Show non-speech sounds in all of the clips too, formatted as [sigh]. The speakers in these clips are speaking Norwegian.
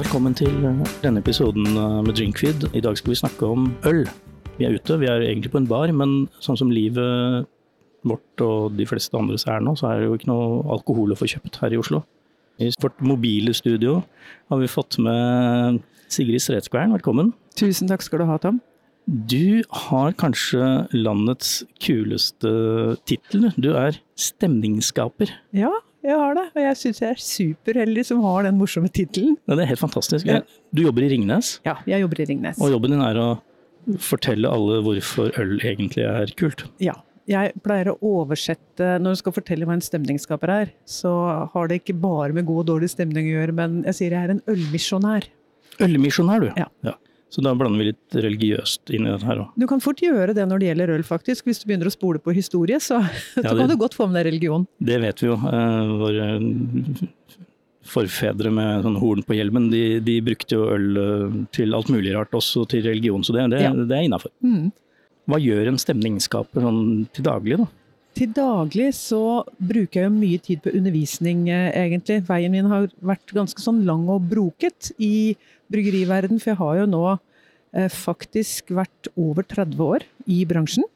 Velkommen til denne episoden med Drinkfeed. I dag skal vi snakke om øl. Vi er ute, vi er egentlig på en bar, men sånn som livet vårt og de fleste andres er nå, så er det jo ikke noe alkohol å få kjøpt her i Oslo. I vårt mobile studio har vi fått med Sigrid Stretskvern, velkommen. Tusen takk skal du ha, Tom. Du har kanskje landets kuleste tittel. Du er stemningsskaper. Ja, jeg har det. Og jeg syns jeg er superheldig som har den morsomme tittelen. Ja, det er helt fantastisk. Du jobber i Ringnes? Ja, jeg jobber i Ringnes. Og jobben din er å fortelle alle hvorfor øl egentlig er kult? Ja. Jeg pleier å oversette Når du skal fortelle hva en stemningsskaper er, så har det ikke bare med god og dårlig stemning å gjøre, men jeg sier jeg er en ølmisjonær. Ølmisjonær, du? Ja. ja. Så da blander vi litt religiøst inn i dette her òg. Du kan fort gjøre det når det gjelder øl, faktisk. Hvis du begynner å spole på historie, så, [laughs] så ja, det, kan du godt få med deg religion. Det vet vi jo. Uh, våre forfedre med sånn horn på hjelmen, de, de, brukte jo øl eh, til alt mulig rart, også til religion. Så det, det, ja. det er innafor. Mm. Hva gjør en stemningsskaper sånn til daglig, da? Til daglig så bruker jeg jo mye tid på undervisning, eh, egentlig. Veien min har vært ganske sånn lang og broket i bryggeriverden, for jeg har jo nå eh, faktisk vært over 30 år i bransjen.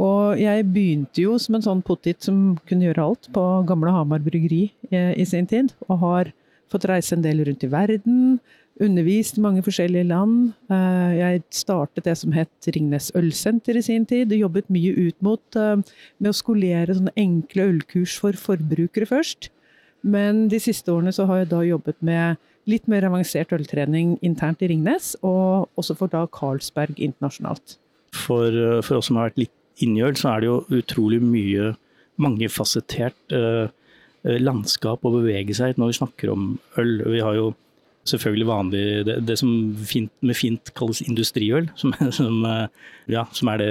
Og jeg begynte jo som en sånn pottit som kunne gjøre alt på gamle Hamar bryggeri eh, i sin tid, og har fått reise en del rundt i verden undervist i mange forskjellige land. Eh, jeg startet det som het Ringnes Ølsenter i sin tid. og Jobbet mye ut mot med å skolere sånne enkle ølkurs for forbrukere først. Men de siste årene så har jeg da jobbet med litt mer avansert øltrening internt i Ringnes, og også for da Carlsberg internasjonalt. For, eh, for oss som har vært litt inni øl, så er det jo utrolig mye mangefasettert eh, landskap å bevege seg i når vi snakker om øl. Vi har jo selvfølgelig vanlig Det, det som fint, med fint kalles industriøl, som, [laughs] som, eh, ja, som, er det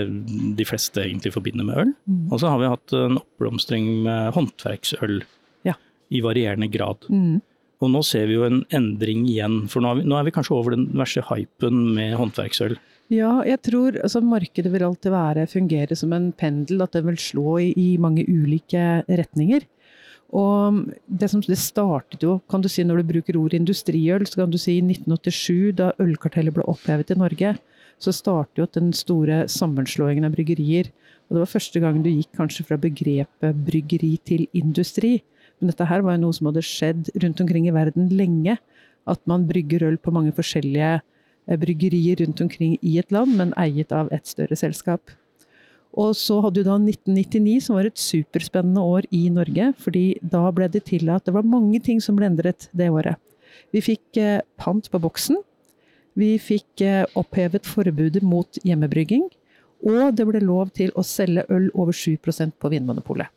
de fleste egentlig forbinder med øl. Mm. Og så har vi hatt en oppblomstring med håndverksøl ja. i varierende grad. Mm. Og nå ser vi jo en endring igjen, for nå er vi, nå er vi kanskje over den verste hypen med håndverksøl. Ja, jeg tror altså, markedet vil alltid være, fungere som en pendel, at den vil slå i, i mange ulike retninger. Og det, som, det startet jo, kan du si når du bruker ordet industriøl, så kan du si i 1987, da ølkartellet ble opphevet i Norge, så startet jo den store sammenslåingen av bryggerier. Og det var første gang du gikk kanskje fra begrepet bryggeri til industri. Men dette her var jo noe som hadde skjedd rundt omkring i verden lenge. At man brygger øl på mange forskjellige eh, bryggerier rundt omkring i et land, men eiet av et større selskap. Og så hadde du da 1999, som var et superspennende år i Norge. fordi da ble det til at Det var mange ting som ble endret det året. Vi fikk eh, pant på boksen. Vi fikk eh, opphevet forbudet mot hjemmebrygging. Og det ble lov til å selge øl over 7% på Vinmonopolet.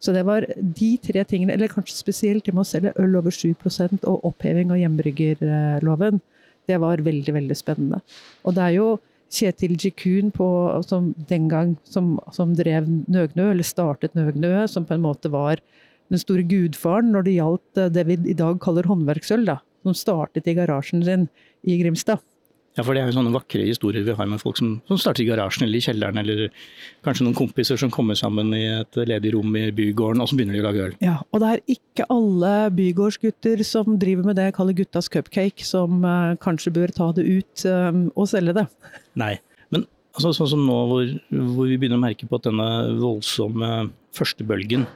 Så det var de tre tingene, eller kanskje spesielt det med å selge øl over 7% og oppheving av hjemmebryggerloven. Det var veldig, veldig spennende. Og det er jo Kjetil Jikun på, som den gang som, som, drev Nøgnø, eller startet Nøgnø, som på en måte var den store gudfaren når det gjaldt det vi i dag kaller håndverksøl, da, som startet i garasjen sin i Grimstad. Ja, for det er jo sånne vakre historier vi har med folk som, som starter i garasjen eller i kjelleren, eller kanskje noen kompiser som kommer sammen i et ledig rom i bygården, og så begynner de å lage øl. Ja, og det er ikke alle bygårdsgutter som driver med det jeg kaller guttas cupcake, som uh, kanskje bør ta det ut um, og selge det. Nei, men altså, sånn som nå hvor, hvor, vi begynner å merke på at denne voldsomme førstebølgen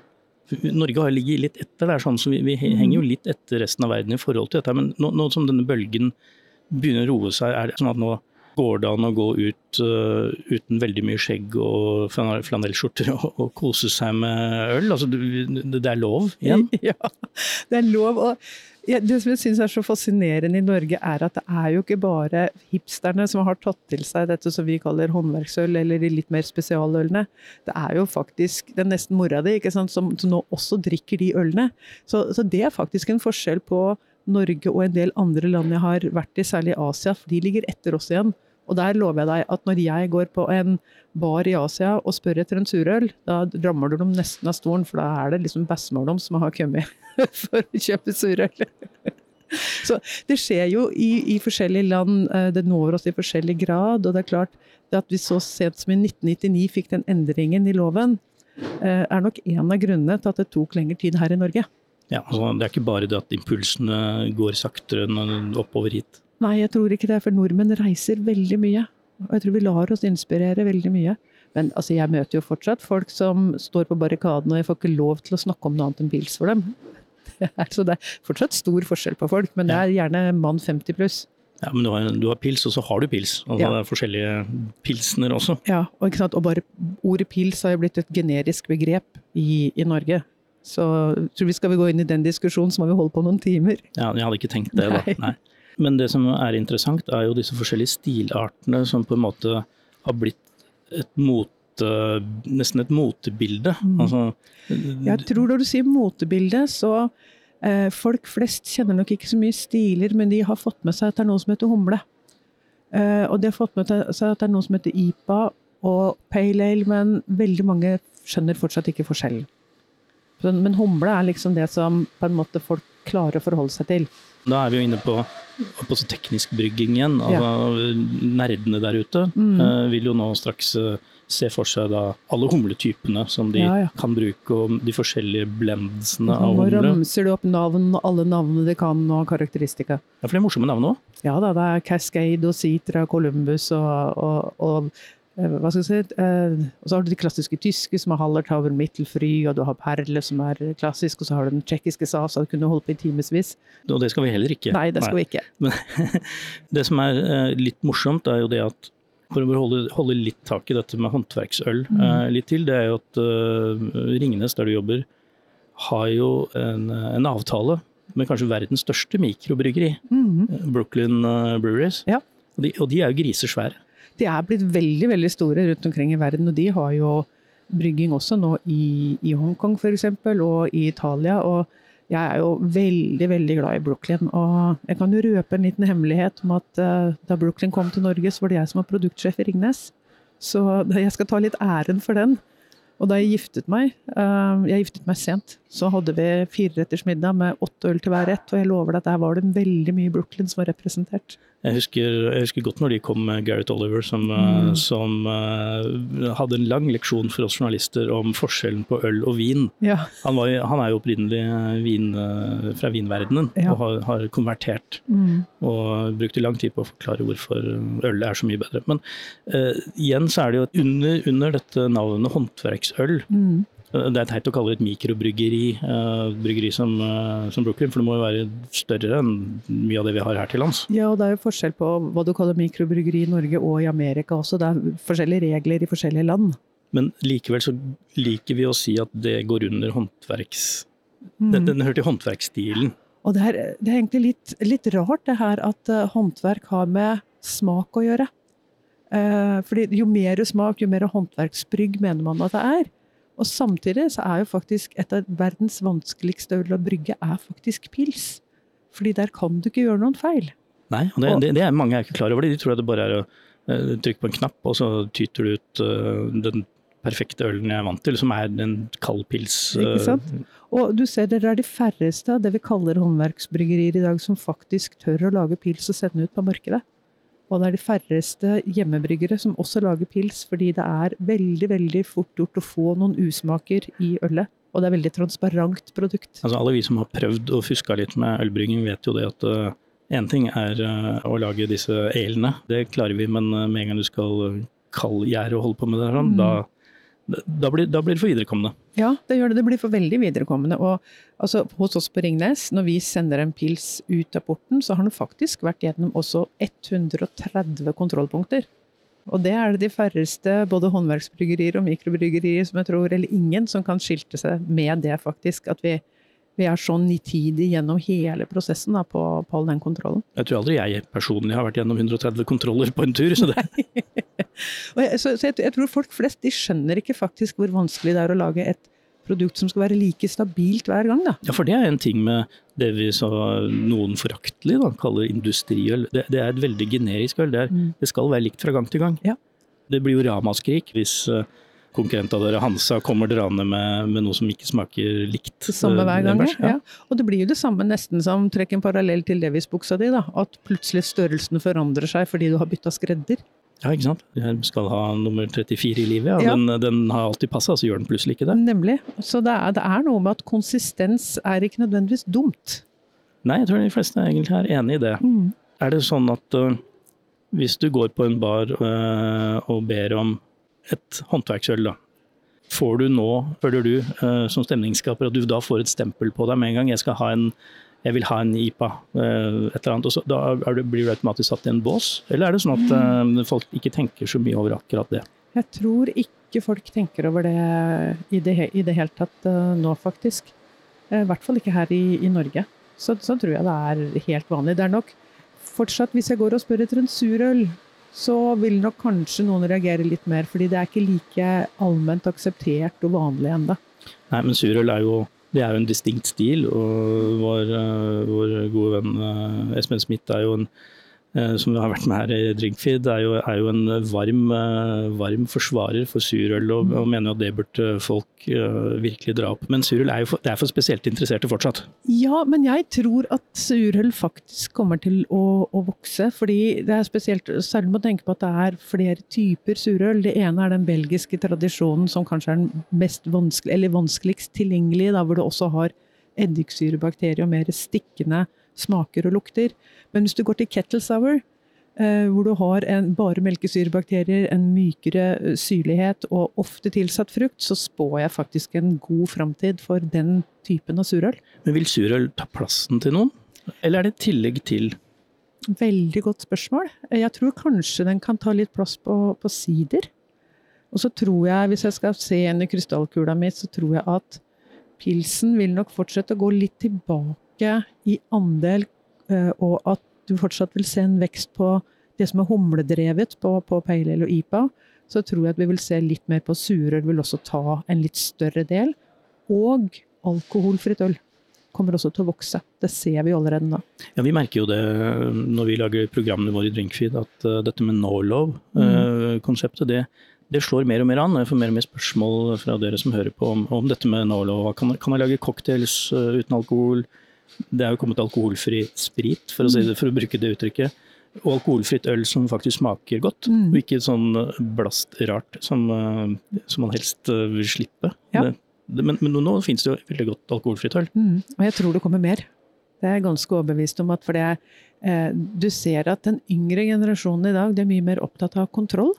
Norge har ligget litt etter det er sånn, som vi, vi henger jo mm. litt etter resten av verden i forhold til dette. Men nå, nå som denne bølgen begynner å roe seg? Er det sånn at nå går det an å gå ut uh, uten veldig mye skjegg og flanellskjorter [laughs] og, og, kose seg med øl? Altså, det, det er lov igjen? [laughs] Ja, det er lov. Og ja, det som jeg syns er så fascinerende i Norge, er at det er jo ikke bare hipsterne som har tatt til seg dette som vi kaller håndverksøl, eller de litt mer spesialølene. Det er jo faktisk det er nesten mora di som, som, nå også drikker de ølene. Så, så det er faktisk en forskjell på Norge og en del andre land jeg har vært i, særlig i Asia, for de ligger etter oss igjen. Og der lover jeg deg at når jeg går på en bar i Asia og spør etter en surøl, da rammer du dem nesten av stolen, for da er det liksom bestemor som har kommet [laughs] for å kjøpe surøl. [laughs] Så det skjer jo i, i, forskjellige land, eh, det når oss i forskjellig grad. Og det er klart at vi så sent som i 1999 fikk den endringen i loven, eh, er nok en av grunnene til at det tok lengre tid her i Norge. Ja, altså, Det er ikke bare det at impulsene går saktere enn oppover hit. Nei, jeg tror ikke det, for nordmenn reiser veldig mye. Og jeg tror vi lar oss inspirere veldig mye. Men altså, jeg møter jo fortsatt folk som står på barrikaden, og jeg får ikke lov til å snakke om noe annet enn pils for dem. [laughs] Det er, så det er fortsatt stor forskjell på folk, men det er gjerne mann 50 pluss. Ja, Men du har, du har pils, og så har du pils. Altså, Ja. Det er forskjellige pilsner også. Ja, og, ikke sant? og bare ordet pils har jo blitt et generisk begrep i, i Norge. Så tror vi skal vi gå inn i den diskusjonen, så må vi holde på noen timer. Ja, jeg hadde ikke tenkt det, da. Nei. Men det som er interessant, er jo disse forskjellige stilartene som på en måte har blitt et mot Nesten et motebilde. Mm. Altså, Jeg tror når du sier motebilde, så eh, Folk flest kjenner nok ikke så mye stiler, men de har fått med seg at det er noe som heter humle. Eh, og de har fått med seg at det er noe som heter IPA og Pale Ale, men veldig mange skjønner fortsatt ikke forskjellen. Men humle er liksom det som på en måte folk klarer å forholde seg til. Da er vi jo inne på, på så teknisk brygging igjen. Altså, Nerdene der ute Mm. uh, vil jo nå straks uh, se for seg da alle humletypene som de Ja, ja. kan bruke, og de forskjellige blendsene Nå av humle. ramser du opp navn, alle navnene de kan, og karakteristika. Ja, for det er morsomme navn òg. Ja da, det er Cascade og Citra, Columbus og, og, og hva skal jeg si, eh, og så har du de klassiske tyske som er Hallertauer, Mittelfry, og du har Perle som er klassisk, og så har du den tsjekkiske SAS, og du kunne holdt på i timevis. Og det skal vi heller ikke. Nei, det skal vi ikke. Men [laughs] det som er eh, litt morsomt, er jo det at for å holde, holde litt tak i dette med håndverksøl Mm. eh, litt til, det er jo at eh, Ringnes, der du jobber, har jo en, en avtale med kanskje verdens største mikrobryggeri, eh, Brooklyn eh, Breweries. Ja. Og, de, og de er jo grisesvære. De er blitt veldig, veldig store rundt omkring i verden, og de har jo brygging også nå i, i Hongkong f.eks., og i Italia. og jeg er jo veldig veldig glad i Brooklyn. Og jeg kan jo røpe en liten hemmelighet om at uh, da Brooklyn kom til Norge, så var det jeg som var produktsjef i Ringnes. Så jeg skal ta litt æren for den. Og da jeg giftet meg, uh, jeg giftet meg sent, så hadde vi fireretters middag med åtte øl til hver rett, og jeg lover deg at der var det veldig mye Brooklyn som var representert. Jeg husker, jeg husker godt når de kom med Gareth Oliver, som, eh, Mm. som uh, hadde en lang leksjon for oss journalister om forskjellen på øl og vin. Ja, Han, var, han er jo opprinnelig eh, vin, fra vinverdenen Ja. og har, har konvertert. mm. Og brukte lang tid på å forklare hvorfor øl er så mye bedre. Men uh, igjen så er det jo under, under dette navnet håndverksøl. Mm. Det er teit å kalle det et mikrobryggeri, eh, bryggeri som, eh, som Brooklyn, for det må jo være større enn mye av det vi har her til lands. Ja, og det er jo forskjell på hva du kaller mikrobryggeri i Norge og i Amerika også. Det er forskjellige regler i forskjellige land. Men likevel så liker vi å si at det går under håndverks... Mm. Den, den hører til håndverksstilen. Og det er, det er egentlig litt, litt rart det her at eh, håndverk har med smak å gjøre. Eh, fordi jo mer smak, jo mer håndverksbrygg mener man at det er. Og samtidig så er jo faktisk et av verdens vanskeligste øl å brygge er faktisk pils. Fordi der kan du ikke gjøre noen feil. Nei, og det, Og- det, det er mange er ikke klar over det. De tror at det bare er å uh, trykke på en knapp, og så tyter du ut uh, den perfekte ølen jeg er vant til, som er en kald pils. Ikke eh, sant? Og du ser det er de færreste av det vi kaller håndverksbryggerier i dag som faktisk tør å lage pils og sende ut på markedet. Og det er de færreste hjemmebryggere som også lager pils, fordi det er veldig veldig fort gjort å få noen usmaker i ølet. Og det er veldig transparent produkt. Altså Alle vi som har prøvd og fuska litt med ølbrygging, vet jo det at én ting er uh, å lage disse elene. Det klarer vi, men uh, med en gang du skal kaldgjære og holde på med det, her, sånn, Mm. da, da, blir, da blir det for viderekommende. Ja, det gjør det. Det blir for veldig viderekommende. Og altså, hos oss på Ringnes, når vi sender en pils ut av porten, så har den faktisk vært gjennom også 130 kontrollpunkter. Og det er det de færreste, både håndverksbryggerier og mikrobryggerier, som jeg tror, eller ingen, som kan skilte seg med det, faktisk. At vi, vi er så nitide gjennom hele prosessen da, på, på all den kontrollen. Jeg tror aldri jeg personlig har vært gjennom 130 kontroller på en tur. så det, så, så jeg, jeg tror folk flest de skjønner ikke faktisk hvor vanskelig det er å lage et produkt som skal være like stabilt hver gang. da. Ja, for det er en ting med det vi så noen foraktelig da, kaller industriøl. Det, det er et veldig generisk øl. Det, er, Mm. det skal være likt fra gang til gang. Ja. Det blir jo ramaskrik hvis uh, konkurrenten av dere, Hansa, kommer draende med, med noe som ikke smaker likt. Det samme eh, hver gang, ellers. ja. Og det blir jo det samme nesten som trekk en parallell til Levis-buksa di, da. At plutselig størrelsen forandrer seg fordi du har bytta skredder. Ja, ikke sant. Jeg skal ha nummer 34 i livet, ja. Ja. Den, den har alltid passa, så gjør den plutselig ikke det. Nemlig. Så det er, det er noe med at konsistens er ikke nødvendigvis dumt. Nei, jeg tror de fleste egentlig er enig i det. Er det sånn at uh, hvis du går på en bar uh, og ber om et håndverksøl, da. Får du nå, føler du eh, som stemningsskaper, at du da får et stempel på deg med en gang? Jeg skal ha en jeg vil ha en IPA, øh, et eller annet. Og så, da du, blir du automatisk satt i en bås? Eller er det sånn at øh, folk ikke tenker så mye over akkurat det? Jeg tror ikke folk tenker over det i det, i det hele tatt eh, nå, faktisk. Eh, I hvert fall ikke her i, i Norge. Så, så tror jeg det er helt vanlig. Det er nok fortsatt, hvis jeg går og spør etter en surøl, så vil nok kanskje noen reagere litt mer, fordi det er ikke like allment akseptert og vanlig ennå. Nei, men surøl er jo det er jo en distinkt stil, og vår, øh, vår gode venn øh, Espen Smith er jo en som har vært med her i Drinkfeed, er jo, er jo en varm, øh, varm forsvarer for surøl, og, og mener at det burde folk uh, virkelig dra opp. Men surøl er jo for, er for spesielt interesserte fortsatt. Ja, men jeg tror at surøl faktisk kommer til å, å vokse. Fordi det er spesielt, særlig må tenke på at det er flere typer surøl. Det ene er den belgiske tradisjonen som kanskje er den mest vanskelig, eller vanskeligst tilgjengelige, hvor du også har eddiksyrebakterier og mer stikkende smaker og lukter. Men hvis du går til kettle sour, eh, hvor du har en, bare melkesyrebakterier, en mykere eh, syrlighet og ofte tilsatt frukt, så spår jeg faktisk en god framtid for den typen av surøl. Men vil surøl ta plassen til noen? Eller er det et tillegg til? Veldig godt spørsmål. Jeg tror kanskje den kan ta litt plass på, på sider. Og så tror jeg, hvis jeg skal se inn i krystallkula mi, så tror jeg at pilsen vil nok fortsette å gå litt tilbake i andel, eh, og at du fortsatt vil se en vekst på det som er humledrevet på, på pale ale og IPA. Så tror jeg at vi vil se litt mer på surøl, vil også ta en litt større del. Og alkoholfritt øl kommer også til å vokse. Det ser vi allerede nå. Ja, Vi merker jo det når vi lager programmene våre i Drinkfeed, at uh, dette med no love-konseptet, det, det slår mer og mer an. Jeg får mer og mer spørsmål fra dere som hører på om, om dette med no love. Kan, kan jeg lage cocktails uten alkohol? Det er jo kommet alkoholfri sprit, for å, si det, for å bruke det uttrykket. Og alkoholfritt øl som faktisk smaker godt, Mm. og ikke sånn uh, blastrart som, uh, som man helst uh, vil slippe. Ja. Det, men, men nå finnes det jo veldig godt alkoholfritt øl. Mm, og jeg tror det kommer mer. Det er jeg ganske overbevist om. at for det, eh, Du ser at den yngre generasjonen i dag de er mye mer opptatt av kontroll.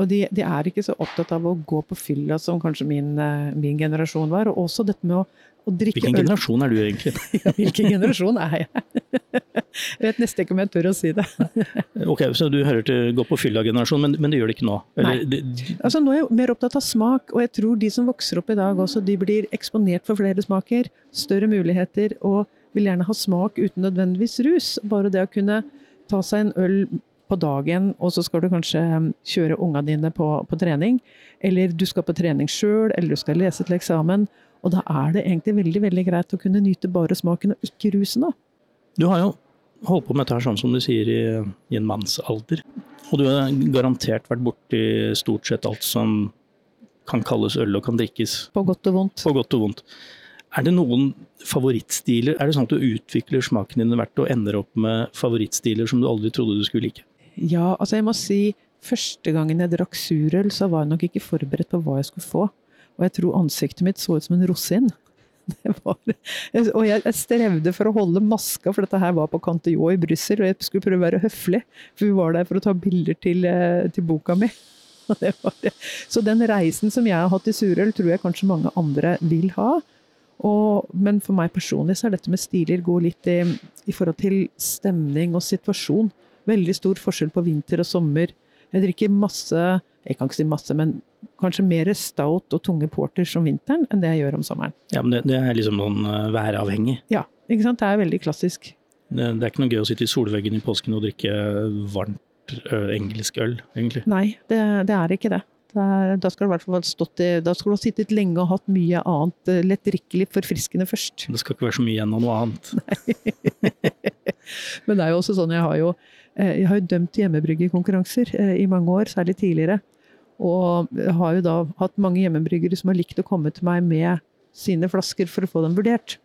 Og de, de er ikke så opptatt av å gå på fylla som kanskje min, eh, min generasjon var. Og også dette med å, Hvilken øl. generasjon er du egentlig? [laughs] Ja, hvilken generasjon er jeg? [laughs] jeg vet nesten ikke om jeg tør å si det. [laughs] Ok, Så du hører til gå på fylla-generasjon, men, men det gjør det ikke nå? Nei. det, Altså, nå er jeg mer opptatt av smak, og jeg tror de som vokser opp i dag også, de blir eksponert for flere smaker, større muligheter, og vil gjerne ha smak uten nødvendigvis rus. Bare det å kunne ta seg en øl på dagen, og så skal du kanskje um, kjøre unga dine på, på trening, eller du skal på trening sjøl, eller du skal lese til eksamen. Og da er det egentlig veldig veldig greit å kunne nyte bare smaken, og ikke rusen. da. Du har jo holdt på med dette her sånn som du sier i, i en mannsalder. Og du har garantert vært borti stort sett alt som kan kalles øl og kan drikkes, På godt og vondt. på godt og vondt. Er det noen favorittstiler? Er det sånn at du utvikler smaken din hvert og ender opp med favorittstiler som du aldri trodde du skulle like? Ja, altså jeg må si første gangen jeg drakk surøl, så var jeg nok ikke forberedt på hva jeg skulle få. Og jeg tror ansiktet mitt så ut som en rosin. [laughs] Var, og jeg, strevde for å holde maska, for dette her var på Cantillon i Brussel, og jeg skulle prøve å være høflig, for vi var der for å ta bilder til, eh, til boka mi. [laughs] Det var det. Så den reisen som jeg har hatt i surøl, tror jeg kanskje mange andre vil ha. Og, men for meg personlig så er dette med stiler går litt i, i forhold til stemning og situasjon. Veldig stor forskjell på vinter og sommer. Jeg drikker masse, jeg kan ikke si masse, men kanskje mer stout og tunge porters om vinteren enn det jeg gjør om sommeren. Ja, men det, det er liksom noen uh, væravhengig. Ja, ikke sant? Det er veldig klassisk. Det, det er ikke noe gøy å sitte i solveggen i påsken og drikke varmt ø, engelsk øl, egentlig. Nei, det, det er ikke det. da skal du i hvert fall ha stått i, da skal du ha sittet lenge og hatt mye annet eh, lettdrikkelig forfriskende først. Det skal ikke være så mye igjen av noe annet. [laughs] [laughs] Men det er jo også sånn, jeg har jo, eh, jeg har jo dømt hjemmebryggerkonkurranser eh, i mange år, særlig tidligere. Og jeg har jo da hatt mange hjemmebryggere som har likt å komme til meg med sine flasker for å få dem vurdert.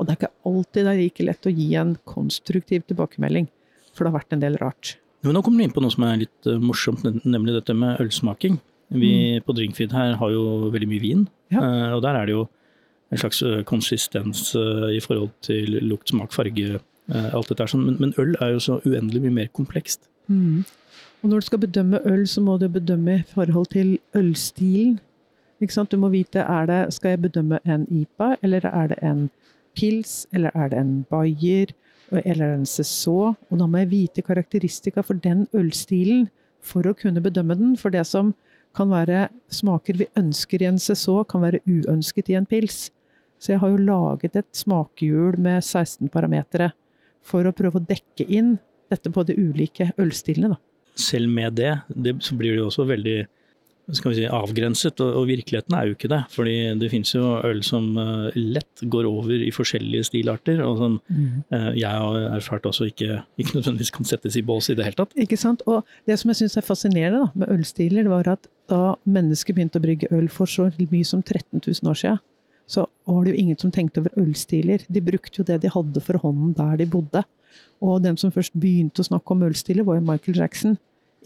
Og det er ikke alltid det er like lett å gi en konstruktiv tilbakemelding, for det har vært en del rart. Men nå kommer du inn på noe som er litt uh, morsomt, nemlig dette med ølsmaking. Vi mm. på Drinkfeed her har jo veldig mye vin, ja. uh, og der er det jo en slags konsistens uh, i forhold til lukt, smak, farge, alt dette her. Men, men, øl er jo så uendelig mye mer komplekst. Mm. Og når du skal bedømme øl, så må du bedømme i forhold til ølstilen. Du må vite er det, skal jeg bedømme en IPA, eller er det en pils, eller er det en bayer, eller en seså? Og da må jeg vite karakteristika for den ølstilen for å kunne bedømme den. For det som kan være smaker vi ønsker i en seså, kan være uønsket i en pils. Så jeg har jo laget et smakehjul med 16 parametere for å prøve å dekke inn dette på de ulike ølstilene. Da. Selv med det, det så blir det jo også veldig skal vi si, avgrenset, og, og, virkeligheten er jo ikke det. fordi det finnes jo øl som uh, lett går over i forskjellige stilarter, og som mm. uh, jeg har erfart også ikke, ikke, nødvendigvis kan settes i bås i det hele tatt. Ikke sant. Og det som jeg syns er fascinerende da, med ølstiler, det var at da mennesker begynte å brygge øl for så mye som 13 000 år siden, så var det jo ingen som tenkte over ølstiler. De brukte jo det de hadde for hånden der de bodde. Og den som først begynte å snakke om ølstiler, var jo Michael Jackson.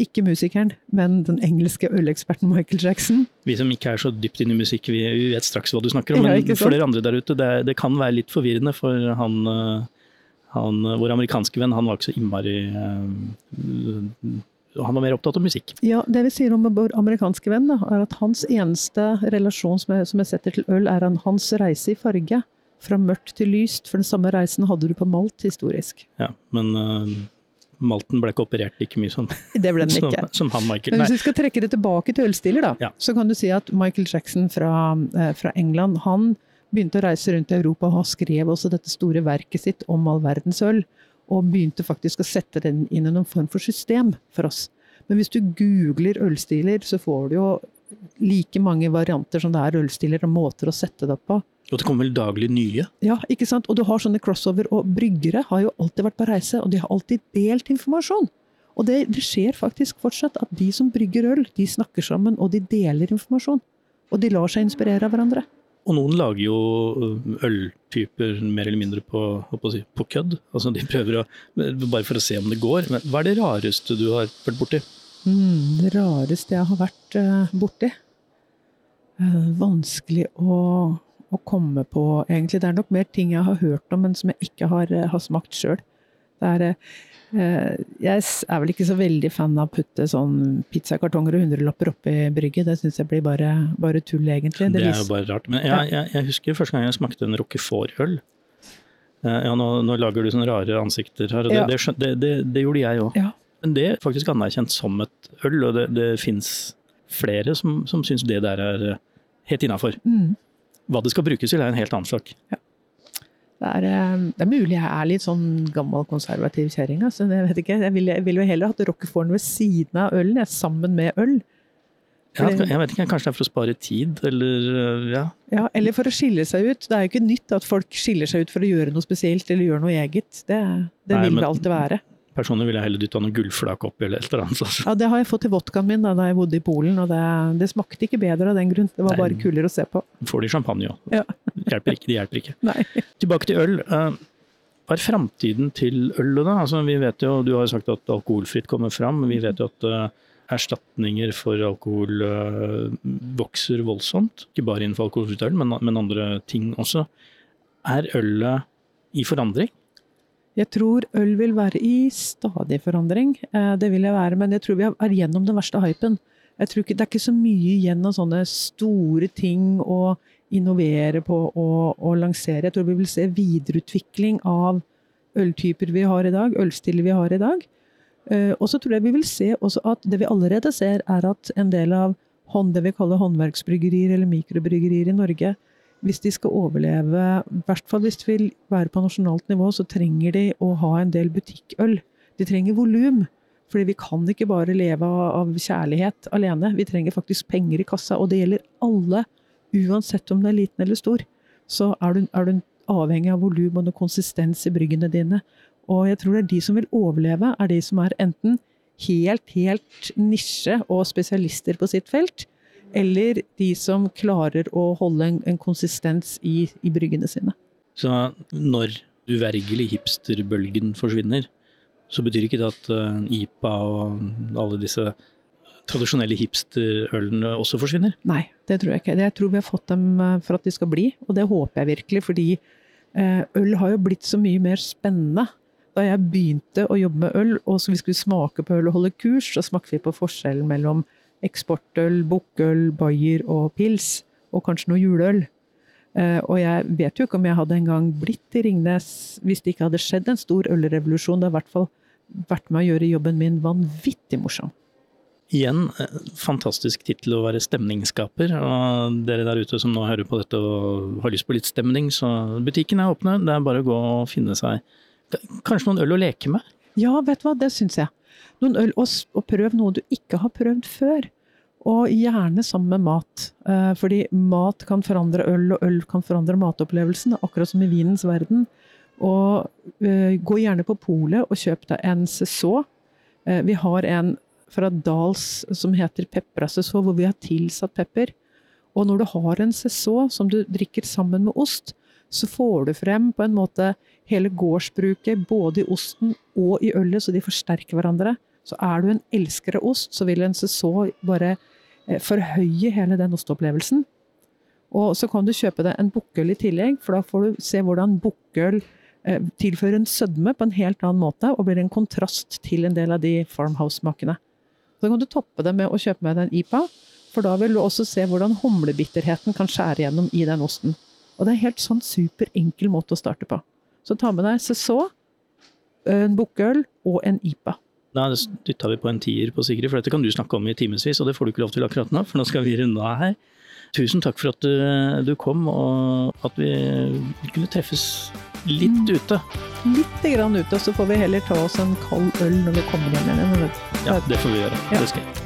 Ikke musikeren, men den engelske øleksperten Michael Jackson. Vi som ikke er så dypt inne i musikk, vi vet straks hva du snakker om. Men for dere andre der ute, det, det, kan være litt forvirrende. For han, eh, han, vår amerikanske venn, han var ikke så innmari uh, Han var mer opptatt av musikk. Ja, det vi sier om vår amerikanske venn, da, er at hans eneste relasjon som jeg, som jeg setter til øl, er hans reise i farge. Fra mørkt til lyst, for den samme reisen hadde du på malt historisk. Ja, men malten ble ikke operert like mye som, [laughs] det ble den ikke. som, som han Michael. Men hvis vi skal trekke det tilbake til ølstiler, da, ja. så kan du si at Michael Jackson fra, eh, fra, England han begynte å reise rundt i Europa og skrev også dette store verket sitt om all verdens øl. Og begynte faktisk å sette den inn i noen form for system for oss. Men hvis du googler ølstiler, så får du jo like mange varianter som det er ølstiler og måter å sette det på. Og det kommer vel daglig nye? Ja, ikke sant. Og du har sånne crossover. Og bryggere har jo alltid vært på reise, og de har alltid delt informasjon. Og det, det, skjer faktisk fortsatt at de som brygger øl, de snakker sammen, og de deler informasjon. Og de lar seg inspirere av hverandre. Og noen lager jo øltyper mer eller mindre på, på, på kødd. Altså de prøver å Bare for å se om det går. Men hva er det rareste du har vært borti? Mm, det rareste jeg har vært uh, borti? Uh, vanskelig å å komme på, egentlig. Det er nok mer ting jeg har hørt om, men som jeg ikke har, eh, har smakt sjøl. Eh, jeg er vel ikke så veldig fan av å putte sånn pizzakartonger og hundrelapper oppi brygget. Det syns jeg blir bare, bare, tull, egentlig. Det, det er jo bare rart. Men jeg, jeg, jeg, husker første gang jeg smakte en Roquefort-øl. Eh, ja, nå, nå, lager du sånne rare ansikter her, og det, ja. det, det gjorde jeg òg. Ja. Men det er faktisk anerkjent som et øl, og det, det fins flere som, som syns det der er helt innafor. Mm. Hva det skal brukes til, er en helt annen sak. Ja. Det er, eh, det er, mulig jeg er litt sånn gammel konservativ kjerring. Altså. Jeg vet ikke, jeg ville vil jo heller hatt Rockeforen ved siden av ølen, sammen med øl. Ja, jeg vet ikke, Kanskje det er for å spare tid, eller eh, ja. ja. Eller for å skille seg ut. Det er jo ikke nytt at folk skiller seg ut for å gjøre noe spesielt eller gjøre noe eget. Det, det Nei, vil det alltid være. Personlig ville jeg heller dytta noen gullflak oppi eller et eller annet. Altså. Ja, det har jeg fått i vodkaen min da, da jeg bodde i Polen, og det, det, smakte ikke bedre av den grunn. Det var Nei, bare kulere å se på. Får de champagne òg. Ja. hjelper ikke, de hjelper ikke. [laughs] Nei. Tilbake til øl. Uh, hva er framtiden til ølet, da? Altså, vi vet jo, Du har jo sagt at alkoholfritt kommer fram. Vi vet jo at uh, erstatninger for alkohol uh, vokser voldsomt. Ikke bare innenfor alkoholfritt øl, men, men andre ting også. Er ølet i forandring? Jeg tror øl vil være i stadig forandring. Eh, det vil jeg være, men jeg tror vi er gjennom den verste hypen. Jeg tror ikke, Det er ikke så mye igjen av sånne store ting å innovere på og, og lansere. Jeg tror vi vil se videreutvikling av øltyper vi har i dag, ølstiller vi har i dag. Eh, og så tror jeg vi vil se også at det vi allerede ser, er at en del av det vi kaller håndverksbryggerier eller mikrobryggerier i Norge, hvis de skal overleve, i hvert fall hvis de vil være på nasjonalt nivå, så trenger de å ha en del butikkøl. De trenger volum. Fordi vi kan ikke bare leve av kjærlighet alene. Vi trenger faktisk penger i kassa, og det gjelder alle. Uansett om du er liten eller stor, så er du, er du avhengig av volum og konsistens i bryggene dine. Og jeg tror det er de som vil overleve, er de som er enten helt, helt nisje og spesialister på sitt felt, eller de som klarer å holde en, en konsistens i, i, bryggene sine. Så når uvergelig hipsterbølgen forsvinner, Så betyr ikke det at uh, IPA og alle disse tradisjonelle hipsterølene også forsvinner? Nei, det tror jeg ikke. Jeg tror vi har fått dem eh, for at de skal bli, og det håper jeg virkelig. Fordi uh, øl har jo blitt så mye mer spennende. Da jeg begynte å jobbe med øl, og så vi skulle smake på øl og holde kurs, så smakte vi på forskjellen mellom eksportøl, bukkøl, bayer og pils, og kanskje noe juleøl. Uh, og jeg vet jo ikke om jeg hadde engang blitt i Ringnes hvis det ikke hadde skjedd en stor ølrevolusjon. Det har i hvert fall vært med å gjøre jobben min vanvittig morsom. Igjen, eh, fantastisk tittel å være stemningsskaper. Og dere der ute som nå hører på dette og har lyst på litt stemning, så butikken er åpne. Det er bare å gå og finne seg kanskje noen øl å leke med? Ja, vet du hva, det syns jeg. Noen øl, og, og prøv noe du ikke har prøvd før. Og gjerne sammen med mat. Eh, fordi mat kan forandre øl, og øl kan forandre matopplevelsen. Akkurat som i vinens verden. Og uh, gå gjerne på polet og kjøp deg en Cézot. Uh, vi har en fra Dals som heter Pepra Cézot, hvor vi har tilsatt pepper. Og når du har en Cézot som du drikker sammen med ost, så får du frem på en måte hele gårdsbruket, både i osten og i ølet, så de forsterker hverandre. Så er du en elsker av ost, så vil en sesong bare Eh, forhøye hele den osteopplevelsen. Og så kan du kjøpe deg en bukkøl i tillegg, for da får du se hvordan bukkøl eh, tilfører en sødme på en helt annen måte, og blir en kontrast til en del av de farmhouse-smakene. Så kan du toppe det med å kjøpe med deg en IPA, for da vil du også se hvordan humlebitterheten kan skjære gjennom i den osten. Og det er en helt sånn superenkel måte å starte på. Så ta med deg SESÅ, en bukkøl og en IPA. Da dytta vi på en tier på Sigrid, for dette kan du snakke om i timevis, og det får du ikke lov til akkurat nå, for nå skal vi runde av her. Tusen takk for at du, du kom, og at vi kunne treffes litt mm. ute. Litt grann ute, og så får vi heller ta oss en kald øl når vi kommer hjem igjen. Ja, det får vi gjøre. Ja. Det skal jeg.